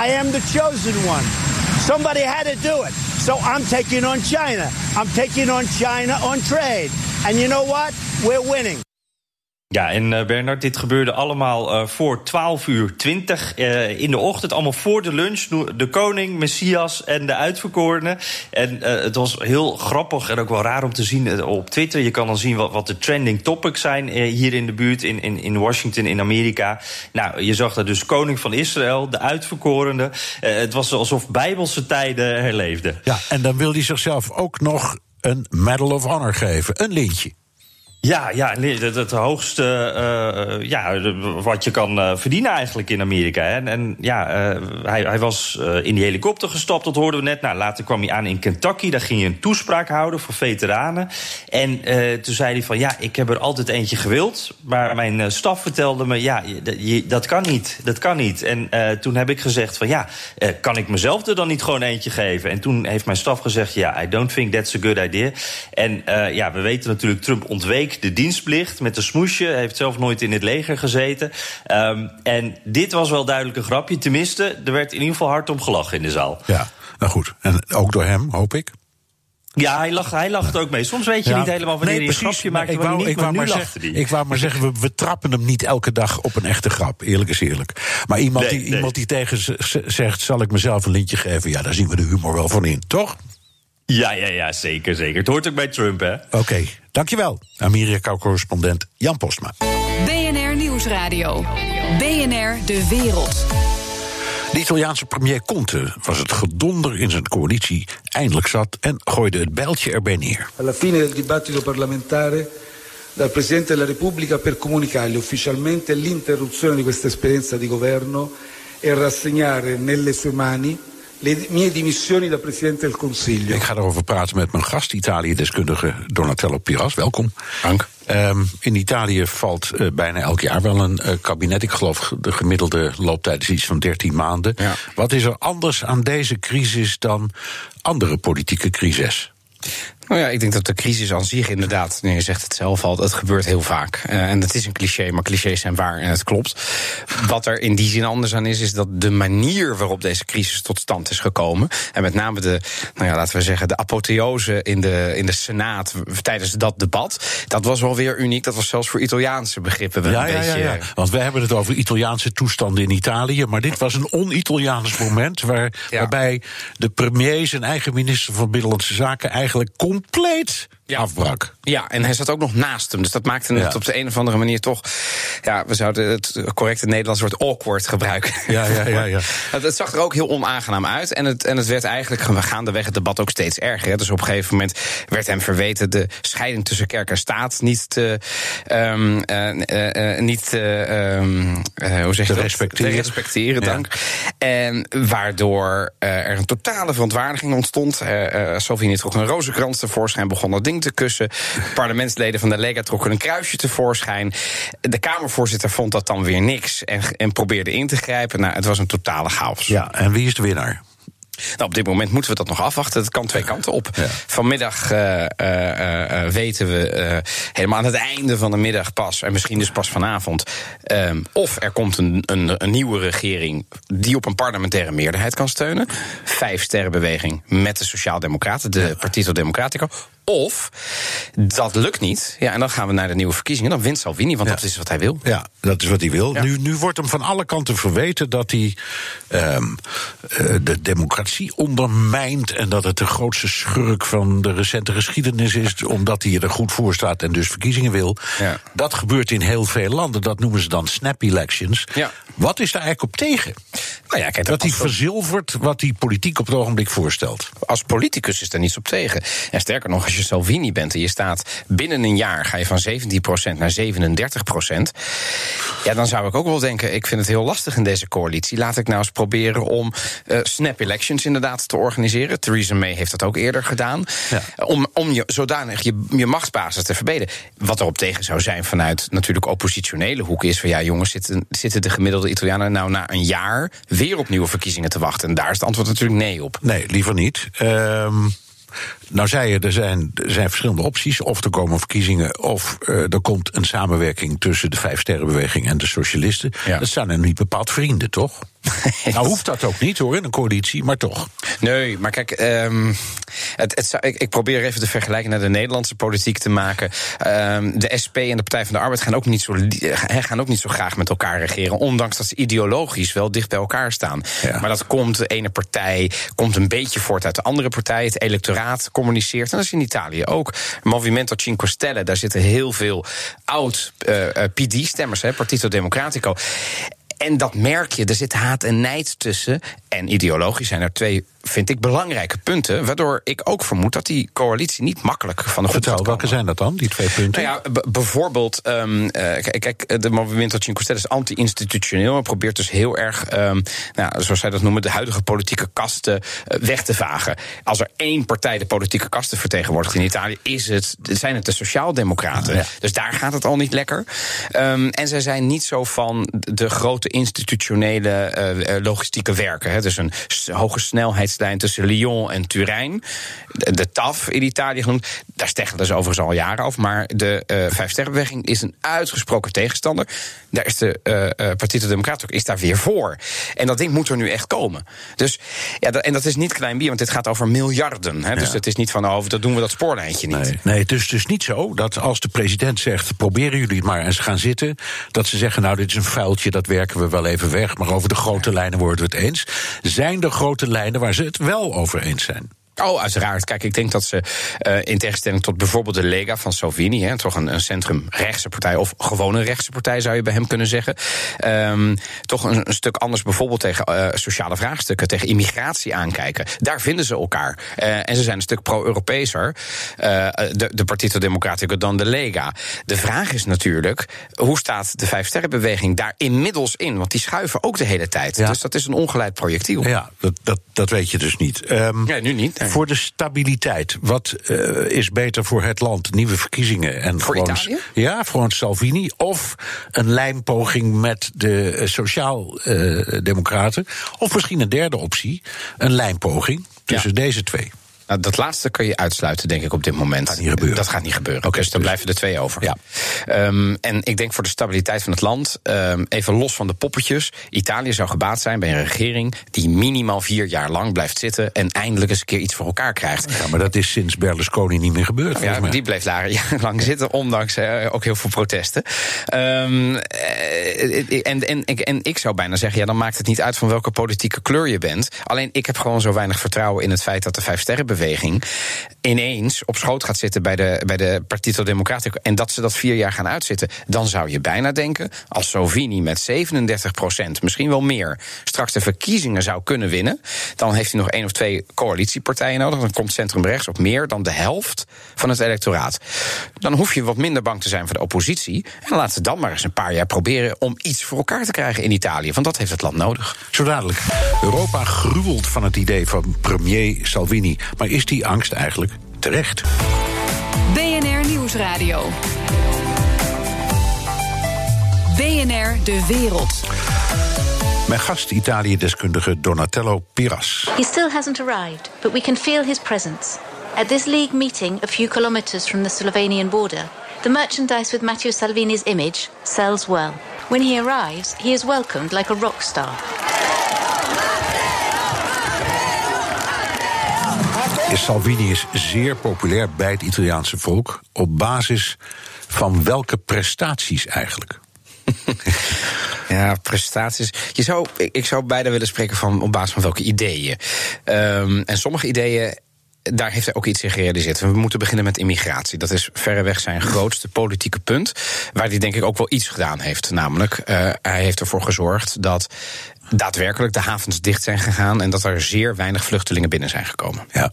I am the chosen one. Somebody had to do it. So I'm taking on China. I'm taking on China on trade. And you know what? We're winning. Ja, en eh, Bernard, dit gebeurde allemaal eh, voor 12 uur 20 eh, in de ochtend. Allemaal voor de lunch. De koning, Messias en de uitverkorene. En het was heel grappig en ook wel raar om te zien op Twitter. Je kan dan zien wat, de trending topics zijn hier in de buurt, in, in, in Washington, in Amerika. Nou, je zag daar dus koning van Israël, de uitverkorene. Eh, het was alsof bijbelse tijden herleefden. ja, en dan wil hij zichzelf ook nog een Medal of Honor geven, een lintje. Ja, ja het, hoogste eh, ja, wat je kan eh, verdienen eigenlijk in Amerika. Hè. En, ja, eh, hij, hij was in die helikopter gestapt, dat hoorden we net. Nou, later kwam hij aan in Kentucky, daar ging hij een toespraak houden voor veteranen. En toen zei hij van, ja, ik heb er altijd eentje gewild. Maar mijn staf vertelde me, ja, dat- kan niet, dat kan niet. En toen heb ik gezegd van, ja, kan ik mezelf er dan niet gewoon eentje geven? En toen heeft mijn staf gezegd, ja, I don't think that's a good idea. En ja, we weten natuurlijk, Trump ontweek de dienstplicht met een smoesje. Hij heeft zelf nooit in het leger gezeten. Ehm, en dit was wel duidelijk een grapje. Tenminste, er werd in ieder geval hard om gelachen in de zaal. Ja, nou goed. En ook door hem, hoop ik. Ja, hij lacht, hij lacht ook mee. Soms weet je Ja. niet helemaal wanneer Nee, hij een grapje maakt ik wou, niet, ik wou maar zeggen, ik wou maar zeggen, we, we trappen hem niet elke dag op een echte grap. Eerlijk is eerlijk. Maar iemand, Nee, die, nee. iemand die tegen zegt, zal ik mezelf een lintje geven? Ja, daar zien we de humor wel van in, toch? Ja, ja, ja, zeker, zeker. Het hoort ook bij Trump, hè? Oké, dankjewel. Amerika-correspondent Jan Postma. BNR Nieuwsradio. BNR De Wereld. De Italiaanse premier Conte was het gedonder in zijn coalitie eindelijk zat en gooide het bijltje erbij neer. alla fine del dibattito parlamentare dal Presidente della Repubblica per comunicargli ufficialmente l'interruzione di questa esperienza di governo e rassegnare nelle sue mani le mie dimissioni da Presidente del Consiglio. Ik ga erover praten met mijn gast, Italië-deskundige Donatello Piras. Welkom. Dank. Ehm, in Italië valt eh, bijna elk jaar wel een eh, kabinet. Ik geloof de gemiddelde looptijd is iets van 13 maanden. Ja. Wat is er anders aan deze crisis dan andere politieke crises? Nou ja, ik denk dat de crisis aan zich inderdaad, nee, je zegt het zelf al, het gebeurt heel vaak. Eh, en dat is een cliché, maar clichés zijn waar en het klopt. Wat er in die zin anders aan is, is dat de manier waarop deze crisis tot stand is gekomen. En met name de, nou ja, laten we zeggen, de apotheose in de, in de Senaat tijdens dat debat. Dat was wel weer uniek. Dat was zelfs voor Italiaanse begrippen wel Ja, een ja, beetje. ja, ja. Want we hebben het over Italiaanse toestanden in Italië. Maar dit was een on-Italiaans moment. Waar. Waarbij de premier zijn eigen minister van Binnenlandse Zaken eigenlijk compleet afbrak. Ja, en hij zat ook nog naast hem. Dus dat maakte het Ja. op de een of andere manier toch. Ja, we zouden het correcte Nederlands woord awkward gebruiken. Ja, ja, ja, ja. Het, het zag er ook heel onaangenaam uit. En het, en het werd eigenlijk gaandeweg het debat ook steeds erger. hè. Dus op een gegeven moment werd hem verweten de scheiding tussen kerk en staat niet te. ehm, eh, eh, eh, niet te, ehm, eh, hoe zeg je Te dat? respecteren. Te respecteren, Ja. dank. En waardoor er een totale verontwaardiging ontstond. Eh Salvini trok een rozenkrans tevoorschijn, begon dat ding kussen. Parlementsleden van de Lega trokken een kruisje tevoorschijn. De Kamervoorzitter vond dat dan weer niks en, en probeerde in te grijpen. Nou, het was een totale chaos. Ja, en wie is de winnaar? Nou, op dit moment moeten we dat nog afwachten. Het kan twee kanten op. Vanmiddag eh, eh, eh, weten we helemaal aan het einde van de middag pas, en misschien dus pas vanavond, of er komt een, een, een nieuwe regering die op een parlementaire meerderheid kan steunen. Vijf sterrenbeweging met de Sociaaldemocraten, de Partito Democratico. Of dat lukt niet. Ja, en dan gaan we naar de nieuwe verkiezingen. Dan wint Salvini, want dat is wat hij wil. Ja, dat is wat hij wil. Nu, nu wordt hem van alle kanten verweten dat hij ehm, eh, de democratie ondermijnt. En dat het de grootste schurk van de recente geschiedenis is. Omdat hij er goed voor staat en dus verkiezingen wil. Ja. Dat gebeurt in heel veel landen. Dat noemen ze dan snap elections. Ja. Wat is daar eigenlijk op tegen? Nou ja, kijk, Dat hij verzilvert wat die politiek op het ogenblik voorstelt. als politicus is daar niets op tegen. En sterker nog, als je Salvini bent en je staat binnen een jaar ga je van 17% naar 37%. Ja, dan zou ik ook wel denken, ik vind het heel lastig in deze coalitie. Laat ik nou eens proberen om eh, snap elections inderdaad te organiseren. Theresa May heeft dat ook eerder gedaan. Ja. Om, om je zodanig je, je machtsbasis te verbeteren. Wat erop tegen zou zijn vanuit natuurlijk oppositionele hoek is van ja, jongens, zitten, zitten de gemiddelde Italianen nou na een jaar weer op nieuwe verkiezingen te wachten? En daar is het antwoord natuurlijk nee op. Nee, liever niet. Ehm, nou zei je, er zijn, er zijn verschillende opties. Of er komen verkiezingen, of eh, er komt een samenwerking tussen de Vijf Sterrenbeweging en de Socialisten. Ja. Dat zijn er niet bepaald vrienden, toch? nou hoeft dat ook niet hoor, in een coalitie, maar toch. Nee, maar kijk, ehm, het, het, zou- ik, ik probeer even de vergelijking naar de Nederlandse politiek te maken. Ehm, de SP en de Partij van de Arbeid gaan ook, niet zo, eh, gaan ook niet zo graag met elkaar regeren. Ondanks dat ze ideologisch wel dicht bij elkaar staan. Ja. Maar dat komt, de ene partij komt een beetje voort uit de andere partij. Het electoraat communiceert. En dat is in Italië ook. Movimento Cinque Stelle, daar zitten heel veel oud eh, eh, PD-stemmers, Partito Democratico. En dat merk je, er zit haat en nijd tussen. En ideologisch zijn er twee, vind ik, belangrijke punten. Waardoor ik ook vermoed dat die coalitie niet makkelijk van de grond Vertel, welke zijn dat dan, die twee punten? Nou ja, bijvoorbeeld, ehm, eh, kijk, de Movimento Cinque Stelle is anti-institutioneel... en probeert dus heel erg, ehm, nou, zoals zij dat noemen... de huidige politieke kasten eh, weg te vagen. Als er één partij de politieke kasten vertegenwoordigt in Italië... Is het, zijn het de Sociaaldemocraten. Ja. Dus daar gaat het al niet lekker. Ehm, en zij zijn niet zo van de grote institutionele eh, logistieke werken. Hè. Dus een hoge tussen Lyon en Turijn. De TAF in Italië genoemd. Daar steggelen ze overigens al jaren over. Maar de eh Vijfsterrenbeweging is een uitgesproken tegenstander. Daar is de eh eh, Partito Democratico is daar weer voor. En dat ding moet er nu echt komen. Dus, ja, dat, en dat is niet klein bier, want dit gaat over miljarden. Hè. Dus het is niet van, oh, dat doen we dat spoorlijntje niet. Nee, nee, het is dus niet zo dat als de president zegt: proberen jullie het maar eens gaan zitten. dat ze zeggen: Nou, dit is een vuiltje, dat werken we wel even weg. Maar over de grote lijnen worden we het eens. Zijn er grote lijnen waar ze het wel over eens zijn? Oh, uiteraard. Kijk, ik denk dat ze eh, in tegenstelling tot bijvoorbeeld de Lega van Salvini, hè, toch een, een centrum-rechtse partij, of gewoon een rechtse partij zou je bij hem kunnen zeggen, ehm, toch een, een stuk anders bijvoorbeeld tegen eh, sociale vraagstukken, tegen immigratie aankijken. Daar vinden ze elkaar. Eh, en ze zijn een stuk pro-Europeeser, de, de Partito Democratico dan de Lega. De vraag is natuurlijk, hoe staat de Vijfsterrenbeweging daar inmiddels in? Want die schuiven ook de hele tijd. Ja. Dus dat is een ongeleid projectiel. Ja, dat, dat, dat weet je dus niet. Ehm, Nee, nu niet. Voor de stabiliteit, wat eh, is beter voor het land? Nieuwe verkiezingen en Voor gewoon, Italië? Ja, gewoon Salvini. Of een lijmpoging met de eh, Sociaal-Democraten. of misschien een derde optie, een lijmpoging tussen deze twee. Nou, dat laatste kun je uitsluiten, denk ik, op dit moment. Gaat niet gebeuren. Dat gaat niet gebeuren. Oké, dus dan dus- blijven er twee over. Ja. Ehm, en ik denk voor de stabiliteit van het land, ehm, even los van de poppetjes. Italië zou gebaat zijn bij een regering die minimaal vier jaar lang blijft zitten. en eindelijk eens een keer iets voor elkaar krijgt. Ja, maar dat is sinds Berlusconi niet meer gebeurd. Ja, die bleef daar jarenlang zitten, ondanks ook heel veel protesten. Ehm, eh, en, en, en, en ik zou bijna zeggen, ja, dan maakt het niet uit van welke politieke kleur je bent. Alleen ik heb gewoon zo weinig vertrouwen in het feit dat de Vijfsterrenbeweging Ineens op schoot gaat zitten bij de, bij de Partito Democratico en dat ze dat vier jaar gaan uitzitten, dan zou je bijna denken, als Salvini met 37 procent, misschien wel meer, straks de verkiezingen zou kunnen winnen, dan heeft hij nog één of twee coalitiepartijen nodig. Dan komt centrum rechts op meer dan de helft van het electoraat. Dan hoef je wat minder bang te zijn voor de oppositie. En laten ze dan maar eens een paar jaar proberen om iets voor elkaar te krijgen in Italië. Want dat heeft het land nodig. Zo dadelijk. Europa gruwelt van het idee van premier Salvini. Is die angst eigenlijk terecht? BNR Nieuwsradio. BNR De Wereld. Mijn gast, Italië-deskundige Donatello Piras. He still hasn't arrived, but we can feel his presence. At this League meeting, a few kilometers from the Slovenian border, the merchandise with Matteo Salvini's image sells well. When he arrives, he is welcomed like a rock star. Salvini is zeer populair bij het Italiaanse volk. Op basis van welke prestaties eigenlijk? Ja, prestaties. Je zou, ik, zou beide willen spreken van op basis van welke ideeën. Ehm, en sommige ideeën daar heeft hij ook iets in gerealiseerd. We moeten beginnen met immigratie. Dat is verreweg zijn grootste politieke punt. Waar hij denk ik ook wel iets gedaan heeft. Namelijk, uh, hij heeft ervoor gezorgd dat daadwerkelijk de havens dicht zijn gegaan en dat er zeer weinig vluchtelingen binnen zijn gekomen. Ja.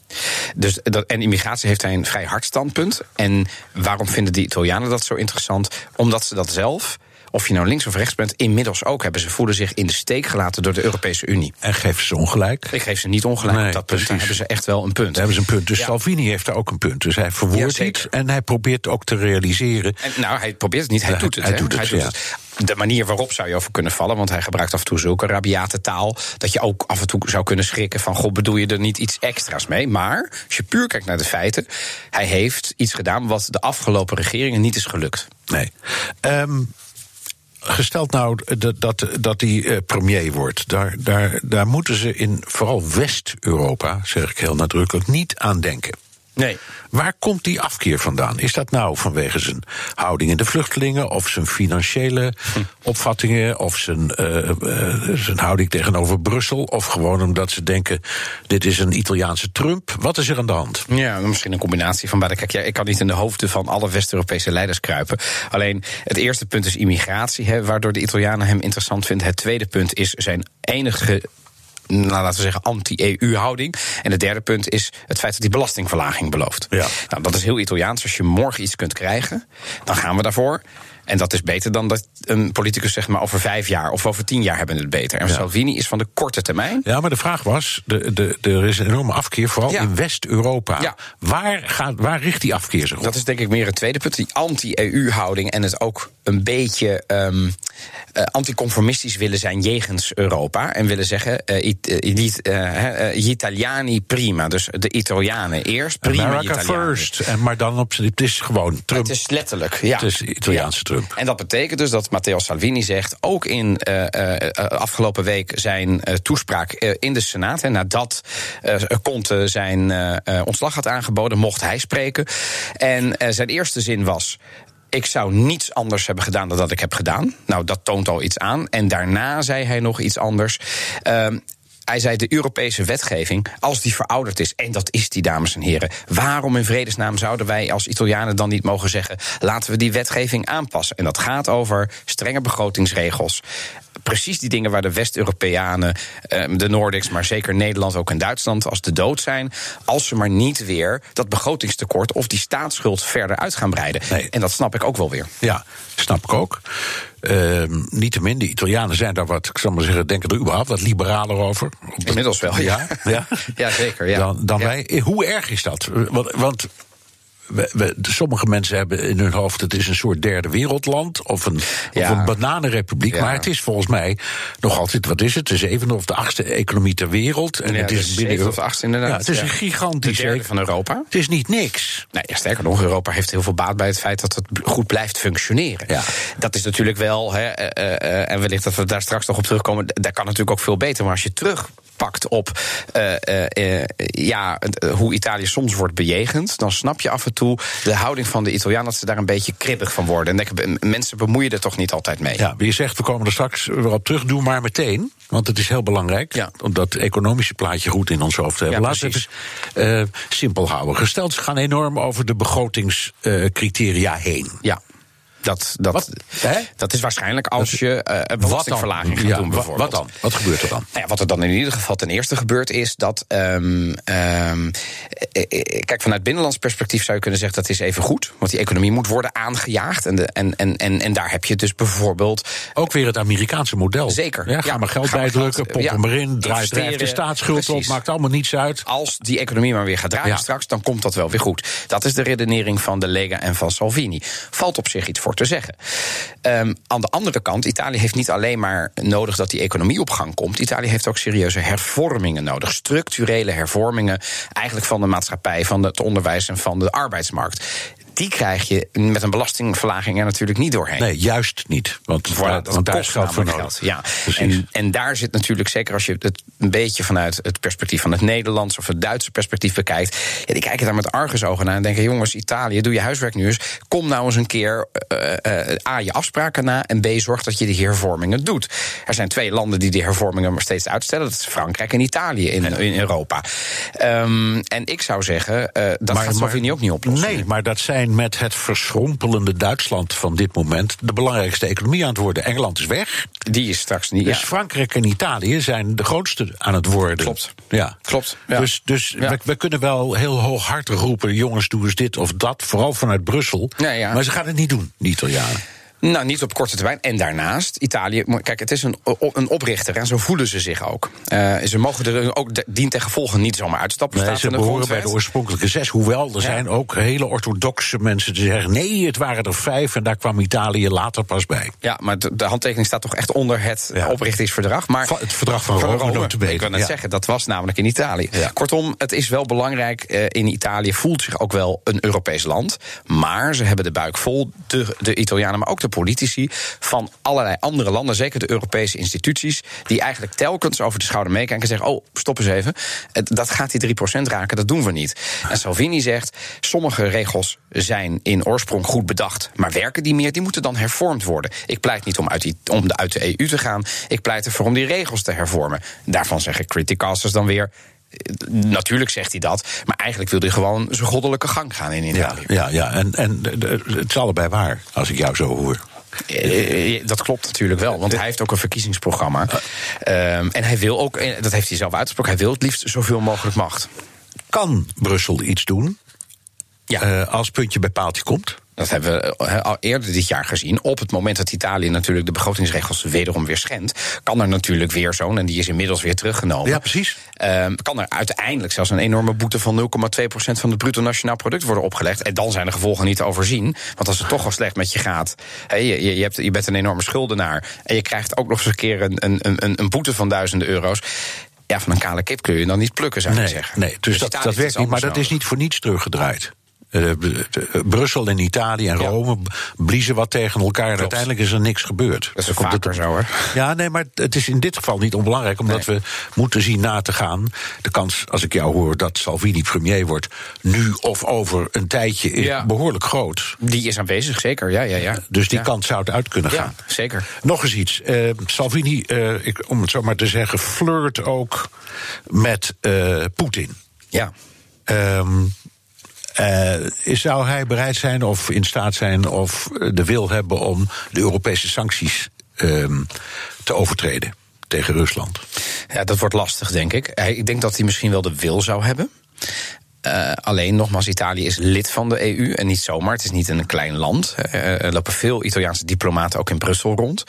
Dus dat, en immigratie heeft hij een vrij hard standpunt. En waarom vinden die Italianen dat zo interessant? Omdat ze dat zelf of je nou links of rechts bent, inmiddels ook hebben. Ze voelen zich in de steek gelaten door de Europese Unie. En geef ze ongelijk? Ik geef ze niet ongelijk. Nee, op dat punt hebben ze echt wel een punt. Daar hebben ze een punt. Dus ja. Salvini heeft daar ook een punt. Dus hij verwoordt ja, iets en hij probeert ook te realiseren. En, nou, hij probeert het niet, hij doet het. Hij, doet het, hij doet het de manier waarop zou je over kunnen vallen. Want hij gebruikt af en toe zulke rabiate taal. dat je ook af en toe zou kunnen schrikken van. God, bedoel je er niet iets extra's mee? Maar als je puur kijkt naar de feiten. hij heeft iets gedaan wat de afgelopen regeringen niet is gelukt. Nee. Um, gesteld nou dat, dat, dat die uh, premier wordt, daar, daar, daar moeten ze in vooral West-Europa, zeg ik heel nadrukkelijk, niet aan denken. Nee. Waar komt die afkeer vandaan? Is dat nou vanwege zijn houding in de vluchtelingen, of zijn financiële hm. opvattingen, of zijn, uh, uh, zijn houding tegenover Brussel, of gewoon omdat ze denken: dit is een Italiaanse Trump? Wat is er aan de hand? Ja, misschien een combinatie van beide. Kijk, ja, ik kan niet in de hoofden van alle West-Europese leiders kruipen. Alleen het eerste punt is immigratie, hè, waardoor de Italianen hem interessant vinden. Het tweede punt is zijn enige nou, laten we zeggen, anti-EU-houding. En het derde punt is het feit dat hij belastingverlaging belooft. Ja. Nou, dat is heel Italiaans. Als je morgen iets kunt krijgen, dan gaan we daarvoor. En dat is beter dan dat een politicus zegt maar over vijf jaar of over tien jaar hebben we het beter. En Salvini is van de korte termijn. Ja, maar de vraag was: de, de, er is een enorme afkeer, vooral in West-Europa. Ja. Waar, gaat, waar richt die afkeer zich op? Dat is denk ik meer het tweede punt, die anti-EU-houding en het ook een beetje um, uh, anticonformistisch willen zijn jegens Europa. En willen zeggen: uh, it, uh, gli Italiani prima. Dus de Italianen eerst. Prima America Italianen. first. En maar dan op het is gewoon Trump. Het is letterlijk, ja. Het is Italiaanse Trump. En dat betekent dus dat Matteo Salvini zegt, ook in uh, afgelopen week zijn toespraak in de Senaat, en nadat Conte zijn ontslag had aangeboden, mocht hij spreken. En zijn eerste zin was: ik zou niets anders hebben gedaan dan dat ik heb gedaan. Nou, dat toont al iets aan. En daarna zei hij nog iets anders. Uh, hij zei de Europese wetgeving, als die verouderd is, en dat is die, dames en heren, waarom in vredesnaam zouden wij als Italianen dan niet mogen zeggen: laten we die wetgeving aanpassen? En dat gaat over strenge begrotingsregels. Precies die dingen waar de West-Europeanen, de Nordics, maar zeker Nederland ook en Duitsland als de dood zijn. Als ze maar niet weer dat begrotingstekort of die staatsschuld verder uit gaan breiden. Nee. En dat snap ik ook wel weer. Ja, snap ik ook. Uh, Niettemin, de Italianen zijn daar wat, ik zal maar zeggen, denken er überhaupt wat liberaler over. Inmiddels wel, ja. Ja, ja zeker. Ja. Dan, dan ja. wij. Hoe erg is dat? Want, want we, we, sommige mensen hebben in hun hoofd... het is een soort derde wereldland of een, Ja. of een bananenrepubliek. Ja. Maar het is volgens mij nog altijd, wat is het? De zevende of de achtste economie ter wereld. En Ja, het is binnen of de achtste, inderdaad. Ja, het is een gigantisch... De derde van Europa. Het is niet niks. Nee, sterker nog, Europa heeft heel veel baat bij het feit dat het goed blijft functioneren. Ja. Dat is natuurlijk wel, hè, eh, eh, en wellicht dat we daar straks nog op terugkomen, daar kan natuurlijk ook veel beter. Maar als je terug pakt op uh, uh, ja, hoe Italië soms wordt bejegend, dan snap je af en toe de houding van de Italianen dat ze daar een beetje kribbig van worden. En mensen bemoeien er toch niet altijd mee. Ja, wie zegt, we komen er straks weer op terug, doe maar meteen. Want het is heel belangrijk ja. om dat economische plaatje goed in ons hoofd te hebben. Ja, Laten we het uh, simpel houden. Gesteld, ze gaan enorm over de begrotingscriteria heen. Ja. Dat, dat, dat is waarschijnlijk als je uh, een belastingverlaging gaat doen, bijvoorbeeld. Wat dan? Wat gebeurt er dan? Nou ja, wat er dan in ieder geval ten eerste gebeurt, is dat. Um, um, kijk, vanuit binnenlands perspectief zou je kunnen zeggen dat is even goed. Want die economie moet worden aangejaagd. En, de, en, en, en, en daar heb je dus bijvoorbeeld. Ook weer het Amerikaanse model. Zeker. Ja, ga maar geld bijdrukken, pomp hem erin, draai de staatsschuld op, maakt allemaal niets uit. Als die economie maar weer gaat draaien straks, dan komt dat wel weer goed. Dat is de redenering van de Lega en van Salvini. Valt op zich iets voor te zeggen. Um, aan de andere kant, Italië heeft niet alleen maar nodig dat die economie op gang komt. Italië heeft ook serieuze hervormingen nodig. Structurele hervormingen, eigenlijk van de maatschappij, van het onderwijs en van de arbeidsmarkt die krijg je met een belastingverlaging er natuurlijk niet doorheen. Nee, juist niet. Want, dat daar is geld voor nodig. Geld. Ja. En, en daar zit natuurlijk, zeker als je het een beetje vanuit het perspectief van het Nederlands of het Duitse perspectief bekijkt. Ja, die kijken daar met argusogen naar en denken: jongens, Italië, doe je huiswerk nu eens. Kom nou eens een keer uh, uh, A, je afspraken na. En B, zorg dat je die hervormingen doet. Er zijn twee landen die die hervormingen maar steeds uitstellen. Dat is Frankrijk en Italië in, in Europa. Um, en ik zou zeggen, uh, dat maar, gaat Slovenië ook niet oplossen. Nee, maar dat zijn met het verschrompelende Duitsland van dit moment de belangrijkste economie aan het worden. Engeland is weg. Die is straks niet. Dus Frankrijk en Italië zijn de grootste aan het worden. Klopt. Ja. Klopt. Ja. Dus, dus ja. we, we, kunnen wel heel hooghartig roepen: jongens, doe eens dit of dat. Vooral vanuit Brussel. Ja, maar ze gaan het niet doen, die Italianen. Nou, niet op korte termijn. En daarnaast, Italië, kijk, het is een, een oprichter en zo voelen ze zich ook. Uh, ze mogen er ook dien ten gevolge niet zomaar uitstappen. Nee, ze behoren bij de oorspronkelijke zes. Hoewel, er ja. zijn ook hele orthodoxe mensen die zeggen... nee, het waren er vijf en daar kwam Italië later pas bij. Ja, maar de, de handtekening staat toch echt onder het ja. oprichtingsverdrag. Maar het verdrag van, van Rome, Rome. Ik kan het ja. zeggen, dat was namelijk in Italië. Kortom, het is wel belangrijk. Uh, in Italië voelt zich ook wel een Europees land. Maar ze hebben de buik vol, de, de Italianen, maar ook de politici van allerlei andere landen, zeker de Europese instituties, die eigenlijk telkens over de schouder meekijken en zeggen: Oh, stop eens even, dat gaat die 3% raken, dat doen we niet. En Salvini zegt: sommige regels zijn in oorsprong goed bedacht, maar werken die meer, die moeten dan hervormd worden. Ik pleit niet om uit, om de, uit de EU te gaan, ik pleit ervoor om die regels te hervormen. Daarvan zeggen criticasters dan weer: Natuurlijk zegt hij dat, maar eigenlijk wil hij gewoon zijn goddelijke gang gaan in Italië. Ja, ja, ja. En, en het is allebei waar, als ik jou zo hoor. Dat klopt natuurlijk wel, want hij heeft ook een verkiezingsprogramma. Um, en hij wil ook, dat heeft hij zelf uitgesproken, hij wil het liefst zoveel mogelijk macht. Kan Brussel iets doen ja. uh, als puntje bij paaltje komt? Dat hebben we al eerder dit jaar gezien. Op het moment dat Italië natuurlijk de begrotingsregels wederom weer schendt, kan er natuurlijk weer zo'n, en die is inmiddels weer teruggenomen. Ja, precies. Um, kan er uiteindelijk zelfs een enorme boete van 0,2% van het bruto nationaal product worden opgelegd. En dan zijn de gevolgen niet te overzien. Want als het toch al slecht met je gaat, he, je, je, hebt, je bent een enorme schuldenaar. En je krijgt ook nog eens een keer een, een, een, een boete van duizenden euro's ja, van een kale kip kun je dan niet plukken, zou je nee, zeggen. Nee, dus, dus dat, dat werkt niet. Maar dat is niet voor niets teruggedraaid. Uh, Brussel en Italië en Rome bliezen wat tegen elkaar. Klopt. En uiteindelijk is er niks gebeurd. Dat is ook vaker zo, hoor. Ja, nee, maar het is in dit geval niet onbelangrijk... omdat nee. we moeten zien na te gaan. De kans, als ik jou hoor, dat Salvini premier wordt... nu of over een tijdje is ja. behoorlijk groot. Die is aanwezig, zeker, ja, ja, ja. Dus die ja. kant zou het uit kunnen gaan. Ja, zeker. Nog eens iets. Uh, Salvini, uh, ik, om het zo maar te zeggen... flirt ook met Poetin. Ja. Um, uh, zou hij bereid zijn of in staat zijn of de wil hebben om de Europese sancties um, te overtreden tegen Rusland? Ja, dat wordt lastig, denk ik. Ik denk dat hij misschien wel de wil zou hebben. Uh, alleen nogmaals, Italië is lid van de EU en niet zomaar. Het is niet een klein land. Uh, er lopen veel Italiaanse diplomaten ook in Brussel rond.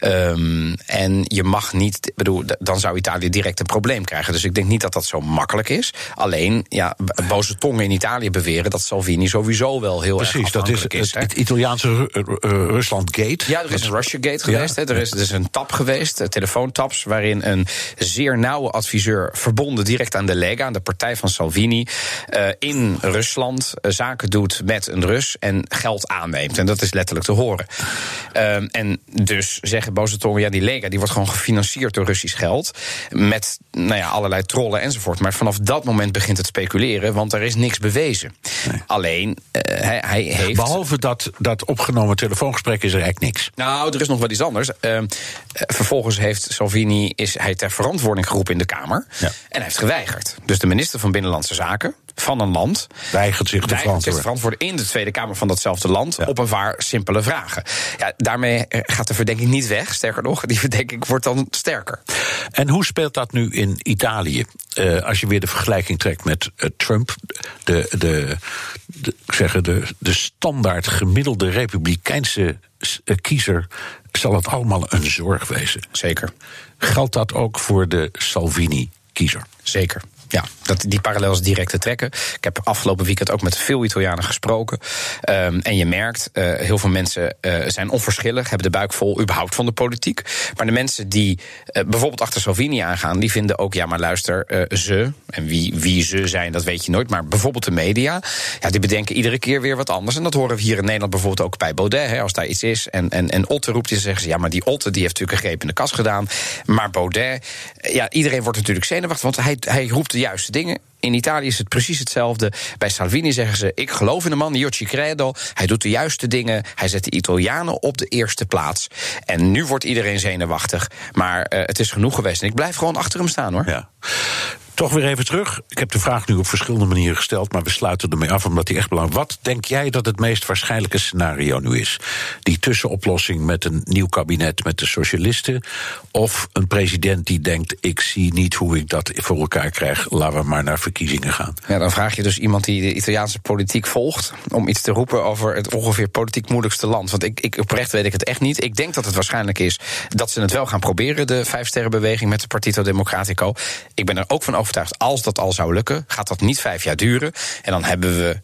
Um, en je mag niet, bedoel, dan zou Italië direct een probleem krijgen. Dus ik denk niet dat dat zo makkelijk is. Alleen, ja, boze tongen in Italië beweren dat Salvini sowieso wel heel Precies, erg afhankelijk dat is. is het, het Italiaanse uh, Rusland Gate. Ja, er is een Russia Gate geweest. Er, is, er is een tap geweest, telefoontaps, waarin een zeer nauwe adviseur verbonden direct aan de Lega, aan de partij van Salvini eh, in Rusland eh, zaken doet met een Rus en geld aanneemt. En dat is letterlijk te horen. Ehm, en dus zeggen boze tongen, ja, die Lega die wordt gewoon gefinancierd door Russisch geld. Met nou ja, allerlei trollen enzovoort. Maar vanaf dat moment begint het speculeren, want er is niks bewezen. Alleen, eh, hij, hij heeft. Behalve dat, dat opgenomen telefoongesprek is er eigenlijk niks. Nou, er is nog wel iets anders. Eh, vervolgens heeft Salvini is hij ter verantwoording geroepen in de Kamer. En hij heeft geweigerd. Dus de minister van Binnenlandse Zaken van een land weigert zich te verantwoorden. verantwoorden in de Tweede Kamer van datzelfde land op een paar simpele vragen. Ja, daarmee eh, gaat de verdenking niet weg. Sterker nog, die verdenking wordt dan sterker. En hoe speelt dat nu in Italië? Eh, als je weer de vergelijking trekt met eh, Trump, de, de, de, de, de standaard gemiddelde republikeinse kiezer, zal het allemaal een zorg wezen. Zeker. Geldt dat ook voor de Salvini-kiezer? Zeker. Ja, dat, die parallel is direct te trekken. Ik heb afgelopen weekend ook met veel Italianen gesproken. Ehm, en je merkt, eh, heel veel mensen eh, zijn onverschillig, hebben de buik vol überhaupt van de politiek. Maar de mensen die eh, bijvoorbeeld achter Salvini aangaan, die vinden ook, ja, maar luister, ze, en wie, wie ze zijn, dat weet je nooit. Maar bijvoorbeeld de media, ja, die bedenken iedere keer weer wat anders. En dat horen we hier in Nederland bijvoorbeeld ook bij Baudet. Hè, als daar iets is en, en, en Otte roept, zeggen ze, ja, maar die Otte die heeft natuurlijk een greep in de kas gedaan. Maar Baudet, ja, iedereen wordt natuurlijk zenuwachtig, want hij, hij roept juiste dingen. In Italië is het precies hetzelfde. Bij Salvini zeggen ze: Ik geloof in de man, io ci credo. Hij doet de juiste dingen. Hij zet de Italianen op de eerste plaats. En nu wordt iedereen zenuwachtig. Maar eh, het is genoeg geweest. En ik blijf gewoon achter hem staan hoor. Ja. Toch weer even terug. Ik heb de vraag nu op verschillende manieren gesteld, maar we sluiten ermee af omdat die echt belangrijk Wat denk jij dat het meest waarschijnlijke scenario nu is? Die tussenoplossing met een nieuw kabinet met de socialisten? Of een president die denkt: ik zie niet hoe ik dat voor elkaar krijg, laten we maar naar verkiezingen gaan? Ja, dan vraag je dus iemand die de Italiaanse politiek volgt. om iets te roepen over het ongeveer politiek moeilijkste land. Want ik, ik oprecht weet ik het echt niet. Ik denk dat het waarschijnlijk is dat ze het wel gaan proberen, de Vijfsterrenbeweging met de Partito Democratico. Ik ben er ook van overtuigd, als dat al zou lukken, gaat dat niet vijf jaar duren. En dan hebben we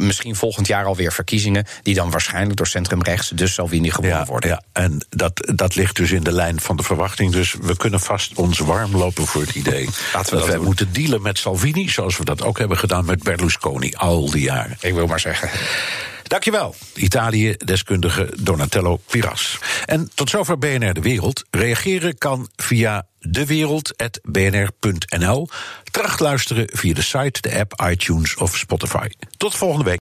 misschien volgend jaar alweer verkiezingen. die dan waarschijnlijk door centrumrechts, dus Salvini, gewonnen worden. Ja, en dat, dat ligt dus in de lijn van de verwachting. Dus we kunnen vast ons warm lopen voor het idee. Laten we dat dat wij doen. moeten dealen met Salvini, zoals we dat ook hebben gedaan met Berlusconi al die jaren. Ik wil maar zeggen. Dankjewel, Italië-deskundige Donatello Piras. En tot zover BNR De Wereld. Reageren kan via dewereld.bnr.nl. Terugluisteren via de site, de app, iTunes of Spotify. Tot volgende week.